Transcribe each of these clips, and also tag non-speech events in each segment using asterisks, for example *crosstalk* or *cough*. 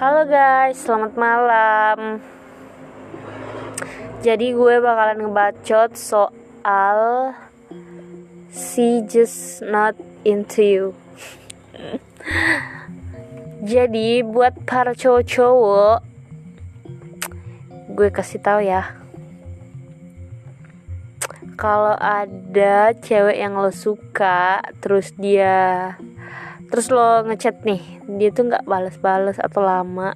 Halo guys, selamat malam. Jadi gue bakalan ngebacot soal she just not into you. Jadi buat para cowok-cowok, gue kasih tahu ya. Kalau ada cewek yang lo suka, terus dia terus lo ngechat nih dia tuh nggak balas-balas atau lama.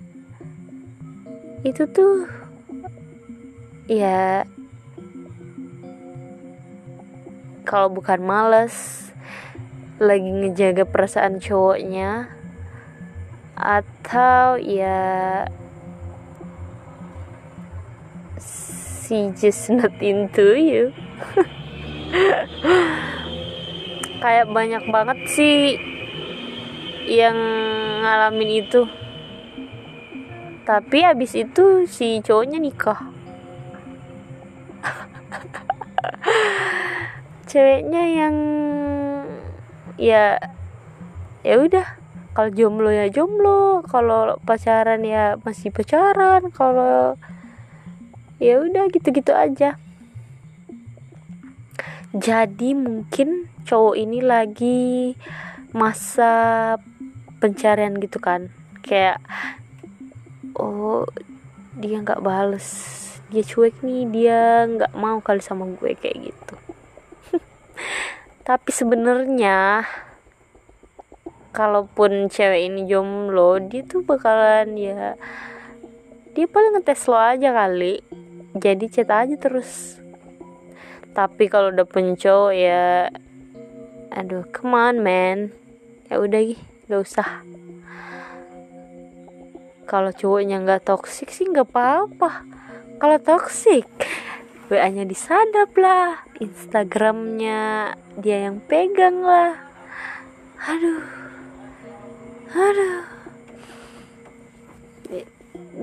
Itu tuh ya kalau bukan males lagi ngejaga perasaan cowoknya atau ya si just not into you. *laughs* Kayak banyak banget sih yang ngalamin itu. Tapi abis itu si cowoknya nikah. *laughs* Ceweknya yang ya ya udah. Kalau jomblo ya jomblo kalau pacaran ya masih pacaran kalau ya udah gitu-gitu aja. Jadi mungkin cowok ini lagi masa pencarian gitu kan. Kayak oh dia nggak bales. Dia cuek nih dia nggak mau kali sama gue kayak gitu. *laughs* Tapi sebenarnya kalaupun cewek ini jomblo dia tuh bakalan ya dia paling ngetes lo aja kali. Jadi chat aja terus. Tapi kalau udah punya cowok ya aduh come on man. Ya udah gih gak usah. Kalau cowoknya nggak toksik sih nggak apa-apa. Kalau toksik wa nya disadap lah instagramnya dia yang pegang lah. Aduh aduh.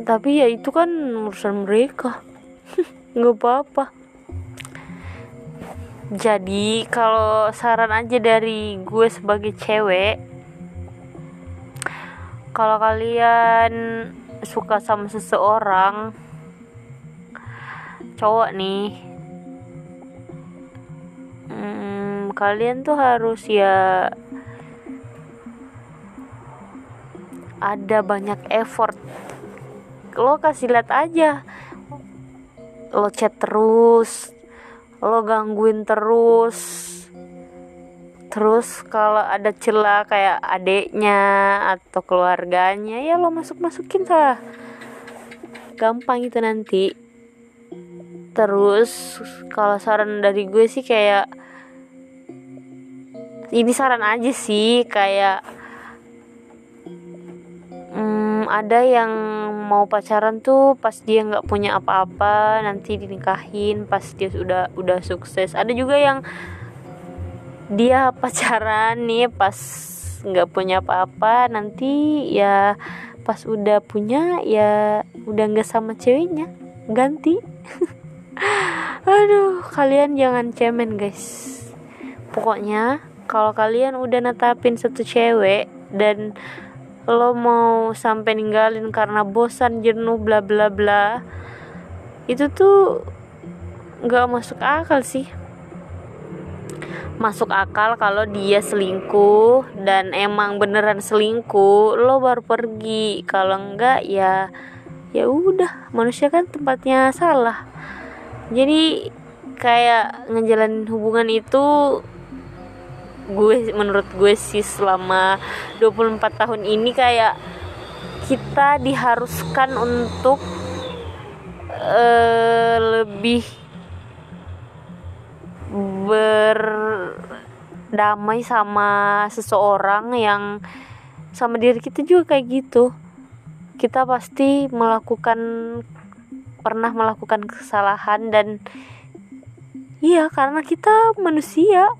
Tapi ya itu kan urusan mereka. *laughs* Nggak apa-apa. Jadi kalau saran aja dari gue sebagai cewek kalau kalian suka sama seseorang cowok nih hmm, kalian tuh harus ya ada banyak effort. Lo kasih lihat aja. Lo chat terus lo gangguin terus terus kalau ada celah kayak adeknya atau keluarganya ya lo masuk masukin lah. Gampang itu nanti. Terus kalau saran dari gue sih kayak ini saran aja sih kayak hmm, ada yang mau pacaran tuh pas dia nggak punya apa-apa nanti dinikahin pas dia sudah udah sukses. Ada juga yang dia pacaran nih pas nggak punya apa-apa nanti ya pas udah punya ya udah nggak sama ceweknya ganti. *laughs* Aduh kalian jangan cemen guys. Pokoknya kalau kalian udah netapin satu cewek dan lo mau sampai ninggalin karena bosan jenuh bla bla bla itu tuh nggak masuk akal sih masuk akal kalau dia selingkuh dan emang beneran selingkuh lo baru pergi. Kalau enggak ya ya udah manusia kan tempatnya salah. Jadi kayak ngejalanin hubungan itu gue menurut gue sih selama 24 tahun ini kayak kita diharuskan untuk uh, lebih berdamai sama seseorang yang sama diri kita juga kayak gitu. Kita pasti melakukan pernah melakukan kesalahan dan iya karena kita manusia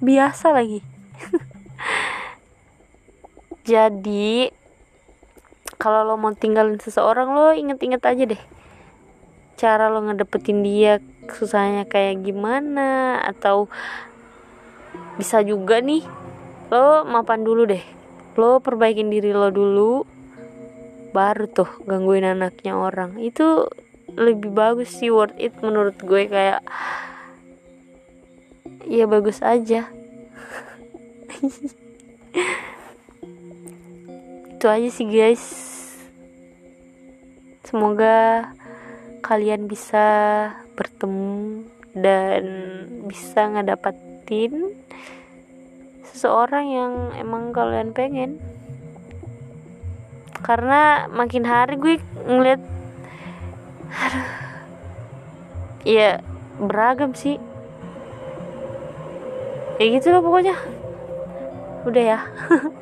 biasa lagi. *laughs* Jadi kalau lo mau tinggalin seseorang lo inget-inget aja deh cara lo ngedapetin dia susahnya kayak gimana atau bisa juga nih lo mapan dulu deh. Lo perbaikin diri lo dulu baru tuh gangguin anaknya orang. Itu lebih bagus sih worth it menurut gue. Kayak ya bagus aja. *laughs* Itu aja sih guys. Semoga kalian bisa bertemu dan bisa ngedapatin seseorang yang emang kalian pengen. Karena makin hari gue ngeliat aduh, ya beragam sih. Ya gitu loh pokoknya. Udah ya *laughs*